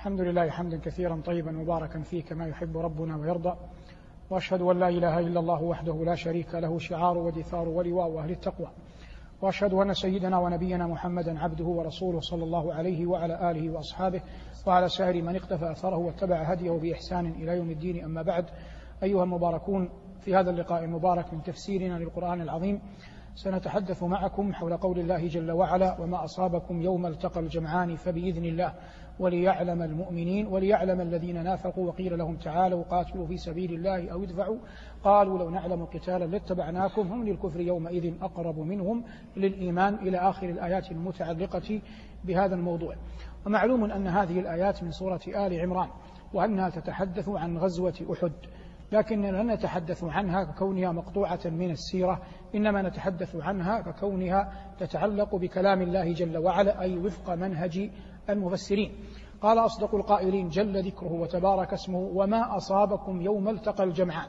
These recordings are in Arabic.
الحمد لله حمدا كثيرا طيبا مباركا فيه كما يحب ربنا ويرضى وأشهد أن لا إله إلا الله وحده لا شريك له شعار ودثار ولواء أهل التقوى وأشهد أن سيدنا ونبينا محمدا عبده ورسوله صلى الله عليه وعلى آله وأصحابه وعلى سائر من اقتفى أثره واتبع هديه بإحسان إلى يوم الدين أما بعد أيها المباركون في هذا اللقاء المبارك من تفسيرنا للقرآن العظيم سنتحدث معكم حول قول الله جل وعلا وما أصابكم يوم التقى الجمعان فبإذن الله وليعلم المؤمنين وليعلم الذين نافقوا وقيل لهم تعالوا قاتلوا في سبيل الله أو ادفعوا. قالوا لو نعلم قتالا لاتبعناكم هم للكفر يومئذ أقرب منهم للإيمان. إلى آخر الآيات المتعلقة بهذا الموضوع. ومعلوم أن هذه الآيات من سورة آل عمران وأنها تتحدث عن غزوة أحد. لكننا لا نتحدث عنها ككونها مقطوعة من السيرة إنما نتحدث عنها ككونها تتعلق بكلام الله جل وعلا أي وفق منهج المفسرين. قال أصدق القائلين جل ذكره وتبارك اسمه وما أصابكم يوم التقى الجمعان.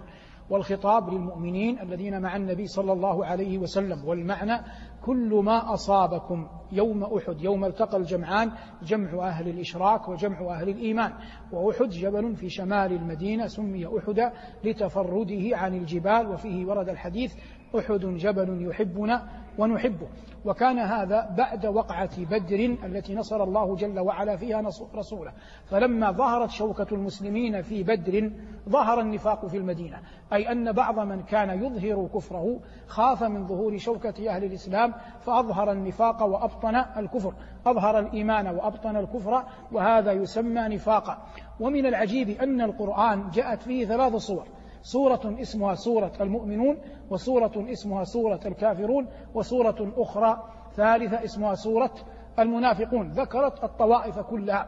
والخطاب للمؤمنين الذين مع النبي صلى الله عليه وسلم والمعنى كل ما أصابكم يوم أحد يوم التقى الجمعان جمع أهل الإشراك وجمع أهل الإيمان. وأحد جبل في شمال المدينة سمي أحد لتفرده عن الجبال وفيه ورد الحديث أحد جبل يحبنا ونحبه. وكان هذا بعد وقعة بدر التي نصر الله جل وعلا فيها رسوله. فلما ظهرت شوكة المسلمين في بدر ظهر النفاق في المدينة. أي أن بعض من كان يظهر كفره خاف من ظهور شوكة أهل الإسلام فأظهر النفاق وأبطن الكفر. أظهر الإيمان وأبطن الكفر وهذا يسمى نفاقا. ومن العجيب أن القرآن جاءت فيه ثلاث صور. سورة اسمها سورة المؤمنون وسورة اسمها سورة الكافرون وسورة أخرى ثالثة اسمها سورة المنافقون. ذكرت الطوائف كلها.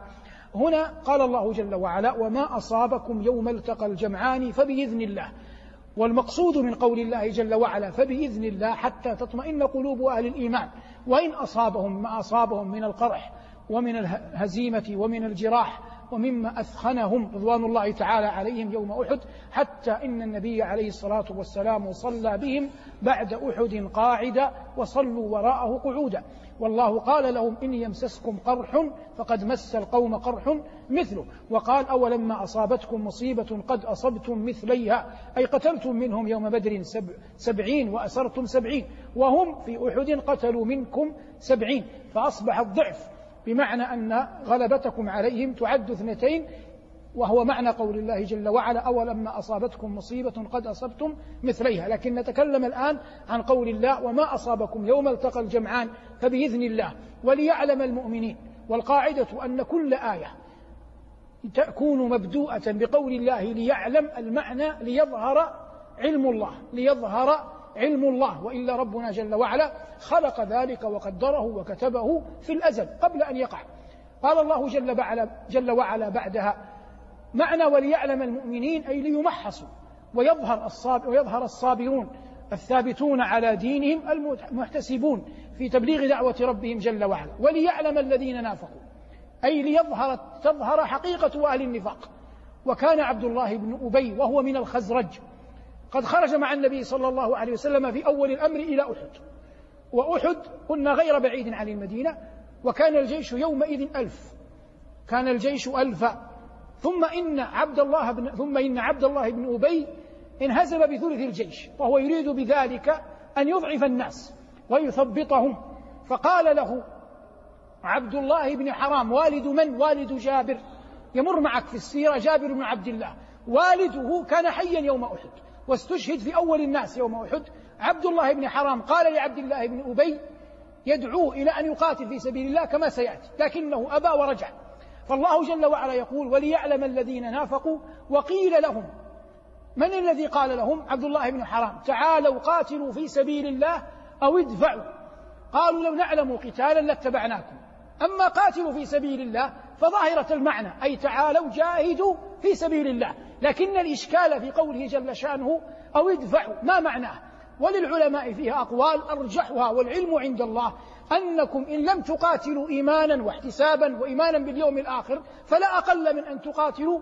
هنا قال الله جل وعلا وما أصابكم يوم التقى الجمعان فبإذن الله. والمقصود من قول الله جل وعلا فبإذن الله حتى تطمئن قلوب أهل الإيمان. وإن أصابهم ما أصابهم من القرح ومن الهزيمة ومن الجراح ومما أثخنهم رضوان الله تعالى عليهم يوم أحد حتى إن النبي عليه الصلاة والسلام صلى بهم بعد أحد قاعدة وصلوا وراءه قعودا. والله قال لهم إن يمسسكم قرح فقد مس القوم قرح مثله. وقال أولما أصابتكم مصيبة قد أصبتم مثليها؟ أي قتلتم منهم يوم بدر سب سبعين وأسرتم سبعين وهم في أحد قتلوا منكم سبعين فأصبح الضعف بمعنى أن غلبتكم عليهم تعد اثنتين وهو معنى قول الله جل وعلا أولما أصابتكم مصيبة قد أصبتم مثليها. لكن نتكلم الآن عن قول الله وما أصابكم يوم التقى الجمعان فبإذن الله. وليعلم المؤمنين والقاعدة أن كل آية تكون مبدوءة بقول الله ليعلم المعنى ليظهر علم الله ليظهر علم الله وإلا ربنا جل وعلا خلق ذلك وقدره وكتبه في الأزل قبل أن يقع. قال الله جل وعلا جل وعلا بعدها معنى وليعلم المؤمنين أي ليمحصوا ويظهر الصاب ويظهر الصابرون الثابتون على دينهم المحتسبون في تبليغ دعوة ربهم جل وعلا. وليعلم الذين نافقوا أي ليظهر تظهر حقيقة أهل النفاق. وكان عبد الله بن أبي وهو من الخزرج. قد خرج مع النبي صلى الله عليه وسلم في أول الأمر إلى أحد. وأحد قلنا غير بعيد عن المدينة وكان الجيش يومئذ ألف. كان الجيش ألفا ثم إن عبد الله بن ثم إن عبد الله بن أبي انهزم بثلث الجيش وهو يريد بذلك أن يضعف الناس ويثبطهم. فقال له عبد الله بن حرام والد من؟ والد جابر. يمر معك في السيرة جابر بن عبد الله. والده كان حيا يوم أحد. واستشهد في أول الناس يوم أحد عبد الله بن حرام قال لعبد الله بن أبي يدعوه إلى أن يقاتل في سبيل الله كما سيأتي لكنه أبى ورجع. فالله جل وعلا يقول وليعلم الذين نافقوا وقيل لهم من الذي قال لهم؟ عبد الله بن حرام. تعالوا قاتلوا في سبيل الله أو ادفعوا. قالوا لو نعلم قتالا لاتبعناكم. أما قاتلوا في سبيل الله فظاهرة المعنى أي تعالوا جاهدوا في سبيل الله. لكن الإشكال في قوله جل شأنه أو ادفعوا ما معناه؟ وللعلماء فيها أقوال أرجحها والعلم عند الله أنكم إن لم تقاتلوا إيمانا واحتسابا وإيمانا باليوم الآخر فلا أقل من أن تقاتلوا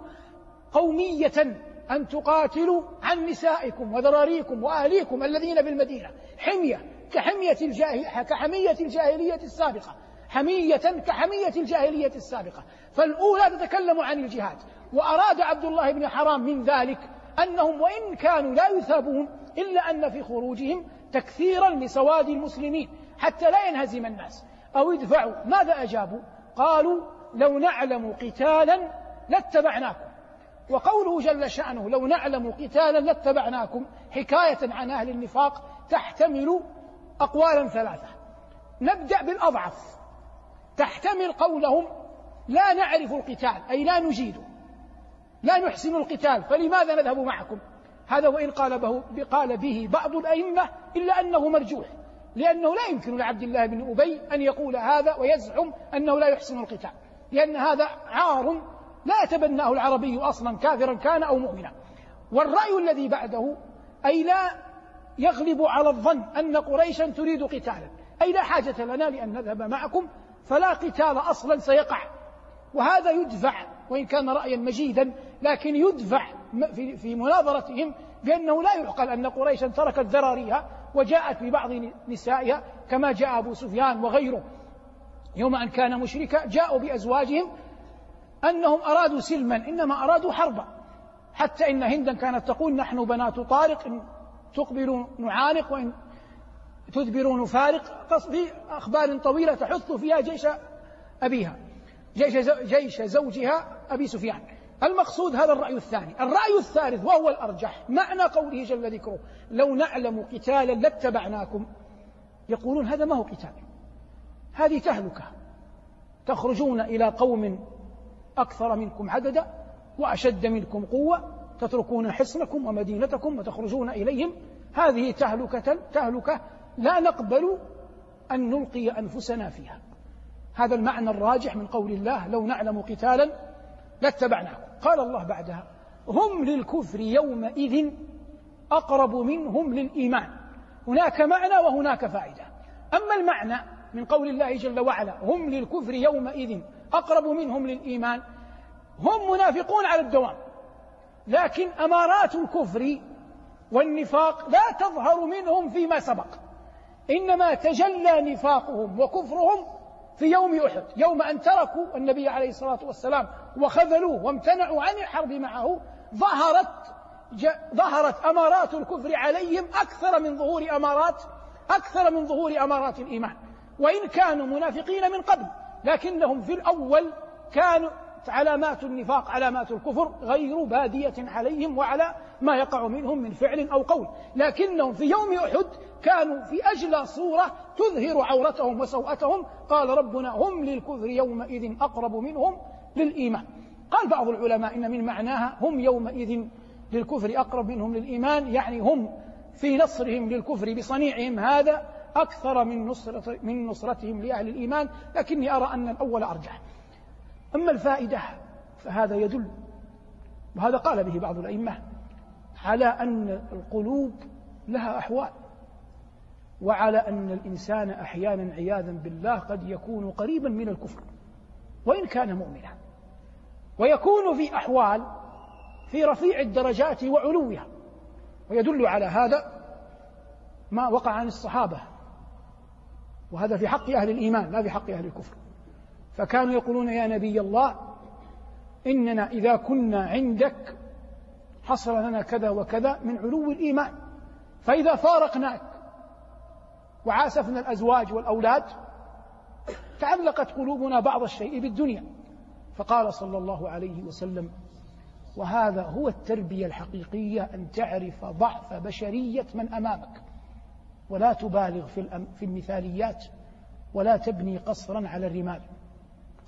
قومية أن تقاتلوا عن نسائكم وذراريكم وأهليكم الذين بالمدينة. حمية كحمية الجاهل كحمية الجاهلية السابقة. حمية كحمية الجاهلية السابقة. فالأولى تتكلم عن الجهاد. وأراد عبد الله بن حرام من ذلك أنهم وإن كانوا لا يثابون إلا أن في خروجهم تكثيرا لسواد المسلمين حتى لا ينهزم الناس. أو يدفعوا ماذا أجابوا؟ قالوا لو نعلم قتالا لاتبعناكم. وقوله جل شأنه لو نعلم قتالا لاتبعناكم حكاية عن أهل النفاق تحتمل أقوالا ثلاثة. نبدأ بالأضعف. تحتمل قولهم لا نعرف القتال أي لا نجيده. لا نحسن القتال فلماذا نذهب معكم؟ هذا وإن قال به, قال به بعض الأئمة إلا أنه مرجوح لأنه لا يمكن لعبد الله بن أبي أن يقول هذا ويزعم أنه لا يحسن القتال لأن هذا عار لا يتبناه العربي أصلا كافرا كان أو مؤمنا. والرأي الذي بعده أي لا يغلب على الظن أن قريشا تريد قتالا أي لا حاجة لنا لأن نذهب معكم فلا قتال أصلا سيقع وهذا يدفع وإن كان رأيا مجيدا لكن يدفع في مناظرتهم بأنه لا يعقل أن قريشا تركت ذراريها وجاءت ببعض نسائها كما جاء أبو سفيان وغيره. يوم أن كان مشركا جاءوا بأزواجهم أنهم أرادوا سلما إنما أرادوا حربا. حتى إن هندا كانت تقول نحن بنات طارق إن تقبلوا نعانق وإن تدبروا نفارق. في أخبار طويلة تحث فيها جيش أبيها. جيش, جيش زوجها أبي سفيان. المقصود هذا الرأي الثاني. الرأي الثالث وهو الأرجح. معنى قوله جل ذكره لو نعلم قتالا لاتبعناكم. يقولون هذا ما هو قتال. هذه تهلكة. تخرجون إلى قوم أكثر منكم عددا وأشد منكم قوة. تتركون حصنكم ومدينتكم وتخرجون إليهم. هذه تهلكة تهلكة. لا نقبل أن نلقي أنفسنا فيها. هذا المعنى الراجح من قول الله لو نعلم قتالا لاتبعناكم. قال الله بعدها هم للكفر يومئذ أقرب منهم للإيمان. هناك معنى وهناك فائدة. أما المعنى من قول الله جل وعلا هم للكفر يومئذ أقرب منهم للإيمان هم منافقون على الدوام. لكن أمارات الكفر والنفاق لا تظهر منهم فيما سبق. إنما تجلى نفاقهم وكفرهم في يوم أحد يوم أن تركوا النبي عليه الصلاة والسلام وخذلوه وامتنعوا عن الحرب معه ظهرت ظهرت أمارات الكفر عليهم أكثر من ظهور أمارات أكثر من ظهور أمارات الإيمان. وإن كانوا منافقين من قبل لكنهم في الأول كانوا علامات النفاق علامات الكفر غير بادية عليهم وعلى ما يقع منهم من فعل أو قول. لكنهم في يوم أحد كانوا في أجلى صورة تظهر عورتهم وسوءتهم. قال ربنا هم للكفر يومئذ أقرب منهم للإيمان. قال بعض العلماء إن من معناها هم يومئذ للكفر أقرب منهم للإيمان يعني هم في نصرهم للكفر بصنيعهم. هذا أكثر من نصرة من نصرتهم لأهل الإيمان. لكني أرى أن الأول أرجح. أما الفائدة فهذا يدل وهذا قال به بعض الأئمة على أن القلوب لها أحوال وعلى أن الإنسان أحيانا عياذا بالله قد يكون قريبا من الكفر وإن كان مؤمنا ويكون في أحوال في رفيع الدرجات وعلوها ويدل على هذا ما وقع عن الصحابة وهذا في حق أهل الإيمان لا في حق أهل الكفر. فكانوا يقولون يا نبي الله إننا إذا كنا عندك حصل لنا كذا وكذا من علو الإيمان. فإذا فارقناك وعاسفنا الأزواج والأولاد تعلقت قلوبنا بعض الشيء بالدنيا. فقال صلى الله عليه وسلم وهذا هو التربية الحقيقية أن تعرف ضعف بشرية من أمامك. ولا تبالغ في, في المثاليات ولا تبني قصرا على الرمال.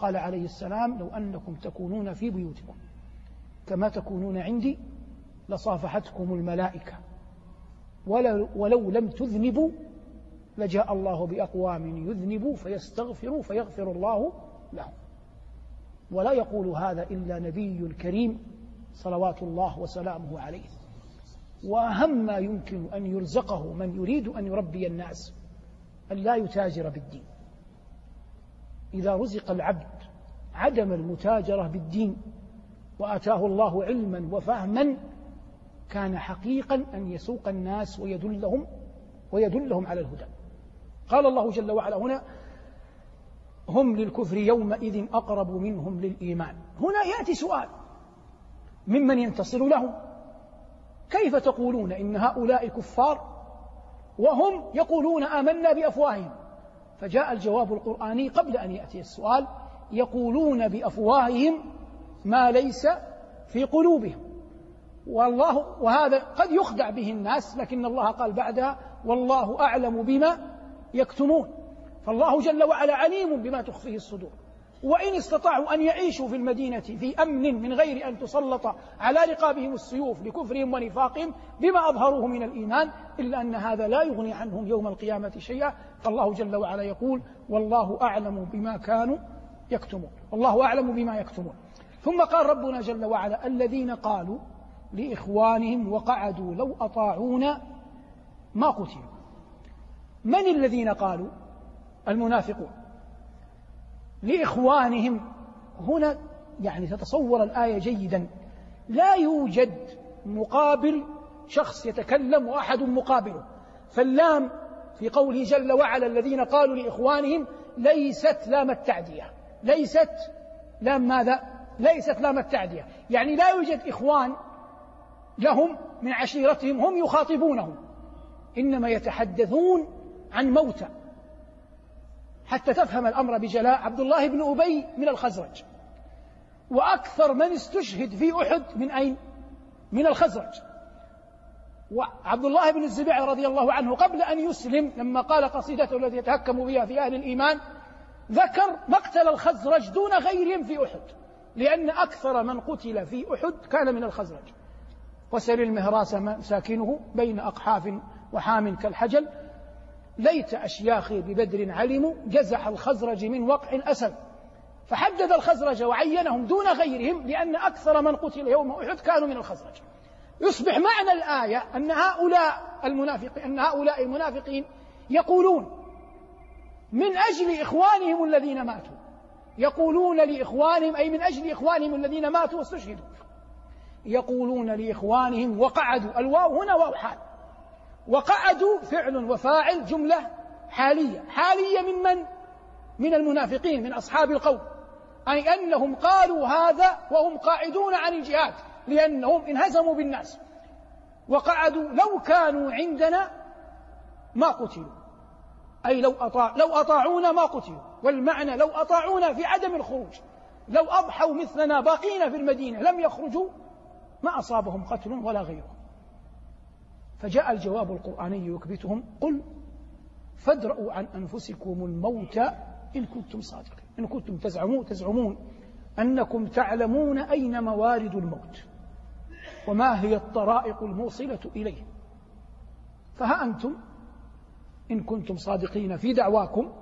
قال عليه السلام لو أنكم تكونون في بيوتكم كما تكونون عندي لصافحتكم الملائكة. ولو, ولو لم تذنبوا لجاء الله بأقوام يذنبوا فيستغفروا فيغفر الله لهم. ولا يقول هذا إلا نبي كريم صلوات الله وسلامه عليه. وأهم ما يمكن أن يرزقه من يريد أن يربي الناس أن لا يتاجر بالدين. إذا رزق العبد عدم المتاجرة بالدين وآتاه الله علما وفهما كان حقيقا أن يسوق الناس ويدلهم ويدلهم على الهدى. قال الله جل وعلا هنا هم للكفر يومئذ أقرب منهم للإيمان. هنا يأتي سؤال ممن ينتصر لهم كيف تقولون إن هؤلاء كفار وهم يقولون آمنا بأفواههم؟ فجاء الجواب القرآني قبل أن يأتي السؤال يقولون بأفواههم ما ليس في قلوبهم. والله وهذا قد يخدع به الناس لكن الله قال بعدها والله أعلم بما يكتمون. فالله جل وعلا عليم بما تخفيه الصدور. وإن استطاعوا أن يعيشوا في المدينة في أمن من غير أن تسلط على رقابهم السيوف لكفرهم ونفاقهم بما أظهروه من الإيمان إلا أن هذا لا يغني عنهم يوم القيامة شيئا. فالله جل وعلا يقول والله أعلم بما كانوا يكتمون. والله أعلم بما يكتمون. ثم قال ربنا جل وعلا الذين قالوا لإخوانهم وقعدوا لو أطاعونا ما قتلوا. من الذين قالوا؟ المنافقون. لإخوانهم. هنا يعني تتصور الآية جيدا. لا يوجد مقابل شخص يتكلم وأحد مقابله. فاللام في قوله جل وعلا الذين قالوا لإخوانهم ليست لام التعدية. ليست لام ماذا؟ ليست لام التعدية يعني لا يوجد إخوان لهم من عشيرتهم هم يخاطبونهم إنما يتحدثون عن موتى حتى تفهم الأمر بجلاء عبد الله بن أبي من الخزرج وأكثر من استشهد في أحد من أين؟ من الخزرج وعبد الله بن الزبير رضي الله عنه قبل أن يسلم لما قال قصيدته التي يتهكم بها في أهل الإيمان ذكر مقتل الخزرج دون غيرهم في أحد لأن أكثر من قتل في أحد كان من الخزرج. وسل المهراس ساكنه بين أقحاف وحام كالحجل. ليت أشياخي ببدر علموا جزع الخزرج من وقع الأسد. فحدد الخزرج وعينهم دون غيرهم لأن أكثر من قتل يوم أحد كانوا من الخزرج. يصبح معنى الآية أن هؤلاء المنافقين أن هؤلاء المنافقين يقولون من أجل إخوانهم الذين ماتوا. يقولون لإخوانهم أي من أجل إخوانهم الذين ماتوا واستشهدوا يقولون لإخوانهم وقعدوا. الواو هنا واو حال. وقعدوا فعل وفاعل جملة حالية. حالية من من؟ من المنافقين من أصحاب القول أي أنهم قالوا هذا وهم قاعدون عن الجهاد لأنهم انهزموا بالناس. وقعدوا لو كانوا عندنا ما قتلوا. أي لو أطاع لو أطاعونا ما قتلوا والمعنى لو أطاعونا في عدم الخروج. لو أضحوا مثلنا باقين في المدينة لم يخرجوا ما أصابهم قتل ولا غيره. فجاء الجواب القرآني يكبتهم قل فادرأوا عن أنفسكم الموت إن كنتم صادقين. إن كنتم تزعمون تزعمون أنكم تعلمون أين موارد الموت وما هي الطرائق الموصلة إليه. فها أنتم إن كنتم صادقين في دعواكم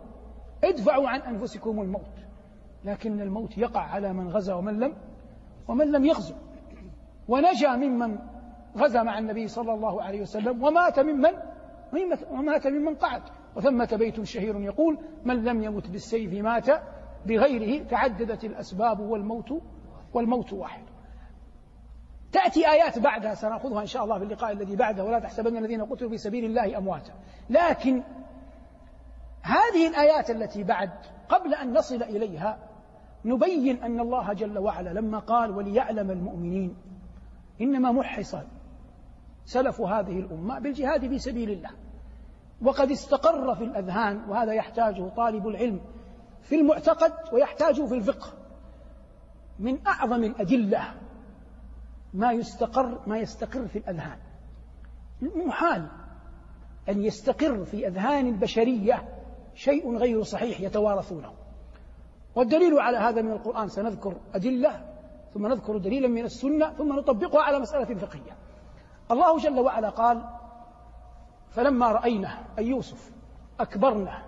ادفعوا عن أنفسكم الموت. لكن الموت يقع على من غزا ومن لم ومن لم يغزو. ونجا ممن غزا مع النبي صلى الله عليه وسلم ومات ممن ومات ممن قعد. وثمة بيت شهير يقول من لم يمت بالسيف مات بغيره تعددت الأسباب والموت والموت واحد. تأتي آيات بعدها سنأخذها إن شاء الله في اللقاء الذي بعده. ولا تحسبن الذين قتلوا في سبيل الله أمواتا. لكن هذه الآيات التي بعد قبل أن نصل إليها نبين أن الله جل وعلا لما قال وليعلم المؤمنين إنما محص سلف هذه الأمة بالجهاد في سبيل الله. وقد استقر في الأذهان وهذا يحتاجه طالب العلم في المعتقد ويحتاجه في الفقه من أعظم الأدلة ما يستقر ما يستقر في الأذهان. محال أن يستقر في أذهان البشرية شيء غير صحيح يتوارثونه. والدليل على هذا من القرآن سنذكر أدلة ثم نذكر دليلا من السنة ثم نطبقها على مسألة فقهية. الله جل وعلا قال فلما رأينه أي يوسف أكبرنا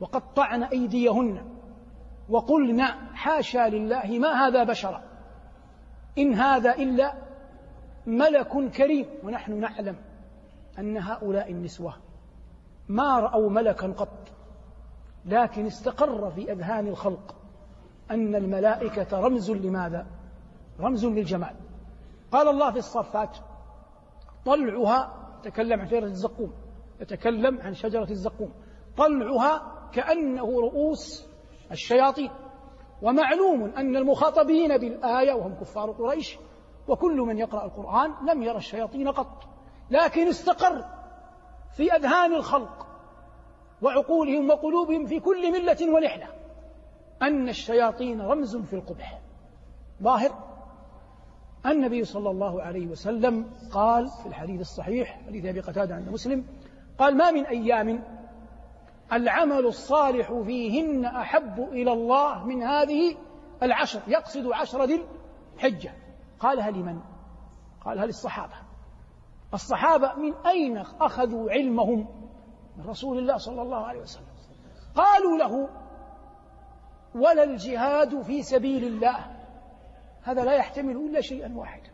وقطعن أيديهن وقلنا حاشا لله ما هذا بشرا إن هذا إلا ملك كريم. ونحن نعلم أن هؤلاء النسوة ما رأوا ملكا قط لكن استقر في أذهان الخلق أن الملائكة رمز لماذا؟ رمز للجمال. قال الله في الصفات طلعها تكلم عن شجرة الزقوم يتكلم عن شجرة الزقوم. طلعها كأنه رؤوس الشياطين. ومعلوم أن المخاطبين بالآية وهم كفار قريش وكل من يقرأ القرآن لم يرى الشياطين قط لكن استقر في أذهان الخلق وعقولهم وقلوبهم في كل ملة ونحلة أن الشياطين رمز في القبح. ظاهر النبي صلى الله عليه وسلم قال في الحديث الصحيح حديث أبي قتادة عند مسلم قال ما من أيام العمل الصالح فيهن أحب إلى الله من هذه العشر يقصد عشر ذي الحجة. قالها لمن؟ قالها للصحابة. الصحابة من أين أخذوا علمهم؟ من رسول الله صلى الله عليه وسلم. قالوا له ولا الجهاد في سبيل الله. هذا لا يحتمل إلا شيئا واحدا.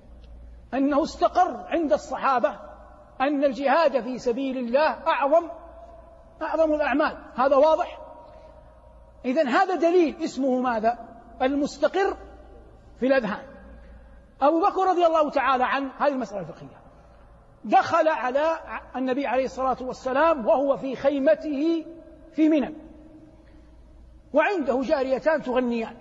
أنه استقر عند الصحابة أن الجهاد في سبيل الله أعظم أعظم الأعمال. هذا واضح؟ إذا هذا دليل اسمه ماذا؟ المستقر في الأذهان. أبو بكر رضي الله تعالى عنه هذه المسألة الفقهية. دخل على النبي عليه الصلاة والسلام وهو في خيمته في منى. وعنده جاريتان تغنيان.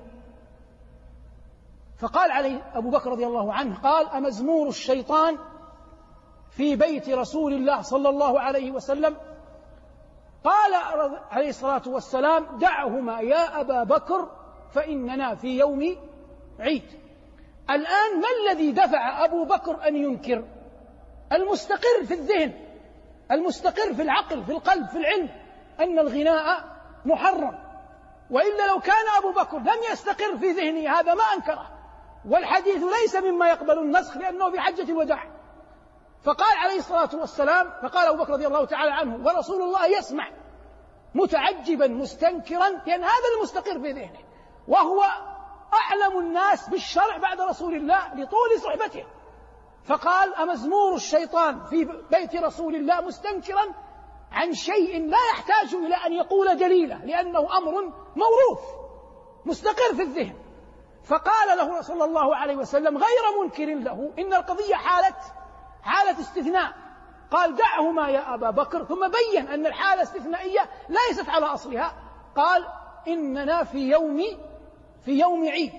فقال عليه أبو بكر رضي الله عنه قال أمزمور الشيطان في بيت رسول الله صلى الله عليه وسلم؟ قال عليه الصلاة والسلام دعهما يا أبا بكر فإننا في يوم عيد. الآن ما الذي دفع أبو بكر أن ينكر؟ المستقر في الذهن المستقر في العقل في القلب في العلم أن الغناء محرم. وإلا لو كان أبو بكر لم يستقر في ذهنه هذا ما أنكره. والحديث ليس مما يقبل النسخ لأنه في حجة الوداع فقال عليه الصلاة والسلام فقال أبو بكر رضي الله تعالى عنه ورسول الله يسمع متعجبا مستنكرا لأن هذا المستقر في ذهنه وهو أعلم الناس بالشرع بعد رسول الله لطول صحبته. فقال أمزمور الشيطان في بيت رسول الله مستنكرا عن شيء لا يحتاج إلى أن يقول دليله لأنه أمر موروث مستقر في الذهن. فقال له صلى الله عليه وسلم غير منكر له إن القضية حالة حالة استثناء. قال دعهما يا أبا بكر. ثم بين أن الحالة استثنائية ليست على أصلها. قال إننا في يوم في يوم عيد.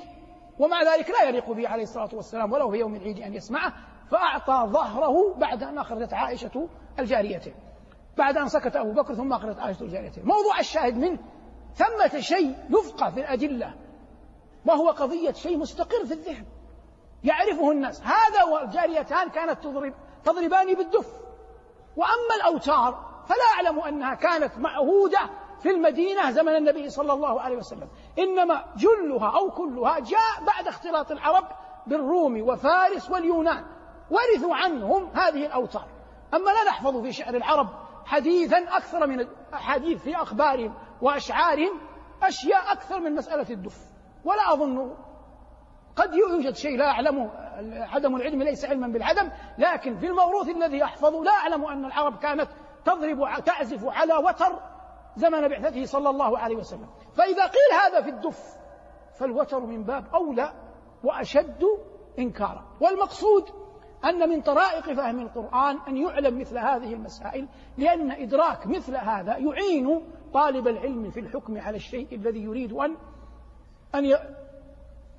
ومع ذلك لا يليق به عليه الصلاة والسلام ولو في يوم العيد أن يسمعه. فأعطى ظهره بعد أن أخرجت عائشة الجاريتين بعد أن سكت أبو بكر ثم أخرجت عائشة الجاريتين موضوع الشاهد منه ثمة شيء يفقه في الأدلة. وهو قضية شيء مستقر في الذهن. يعرفه الناس. هذا والجاريتان كانت تضرب تضربان بالدف. وأما الأوتار فلا أعلم أنها كانت معهودة في المدينة زمن النبي صلى الله عليه وسلم. إنما جلها أو كلها جاء بعد اختلاط العرب بالروم وفارس واليونان. ورثوا عنهم هذه الأوتار. أما لا نحفظ في شعر العرب حديثا أكثر من أحاديث في أخبارهم وأشعارهم أشياء أكثر من مسألة الدف. ولا أظن قد يوجد شيء لا أعلمه عدم العلم ليس علما بالعدم لكن في الموروث الذي أحفظه لا أعلم أن العرب كانت تضرب تعزف على وتر زمن بعثته صلى الله عليه وسلم. فإذا قيل هذا في الدف فالوتر من باب أولى وأشد إنكارا. والمقصود أن من طرائق فهم القرآن أن يعلم مثل هذه المسائل لأن إدراك مثل هذا يعين طالب العلم في الحكم على الشيء الذي يريد أن أن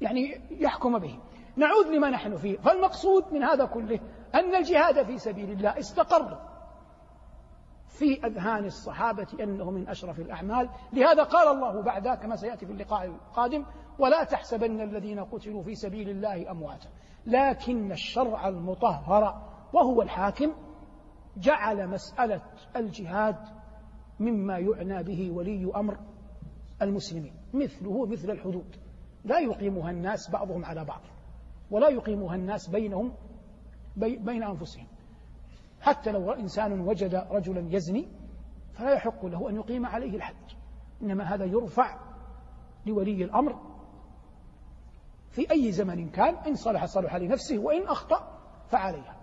يعني يحكم به. نعود لما نحن فيه. فالمقصود من هذا كله أن الجهاد في سبيل الله استقر في أذهان الصحابة أنه من أشرف الأعمال. لهذا قال الله بعد كما سيأتي في اللقاء القادم ولا تحسبن الذين قتلوا في سبيل الله أمواتا. لكن الشرع المطهر وهو الحاكم جعل مسألة الجهاد مما يعنى به ولي أمر المسلمين مثله مثل الحدود. لا يقيمها الناس بعضهم على بعض ولا يقيمها الناس بينهم بين أنفسهم. حتى لو إنسان وجد رجلا يزني فلا يحق له أن يقيم عليه الحد إنما هذا يرفع لولي الأمر. في أي زمن كان إن صلح صلح لنفسه وإن أخطأ فعليها.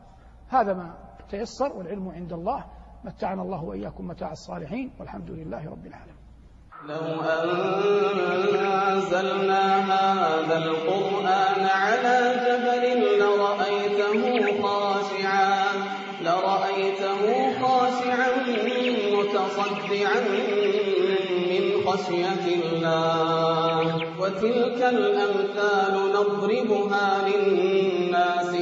هذا ما تيسر والعلم عند الله. متعنا الله وإياكم متاع الصالحين والحمد لله رب العالمين. لو أنزلنا هذا القرآن على جبل لرأيته خاشعا لرأيته خاشعا متصدعا من خشية الله. وتلك الأمثال نضربها للناس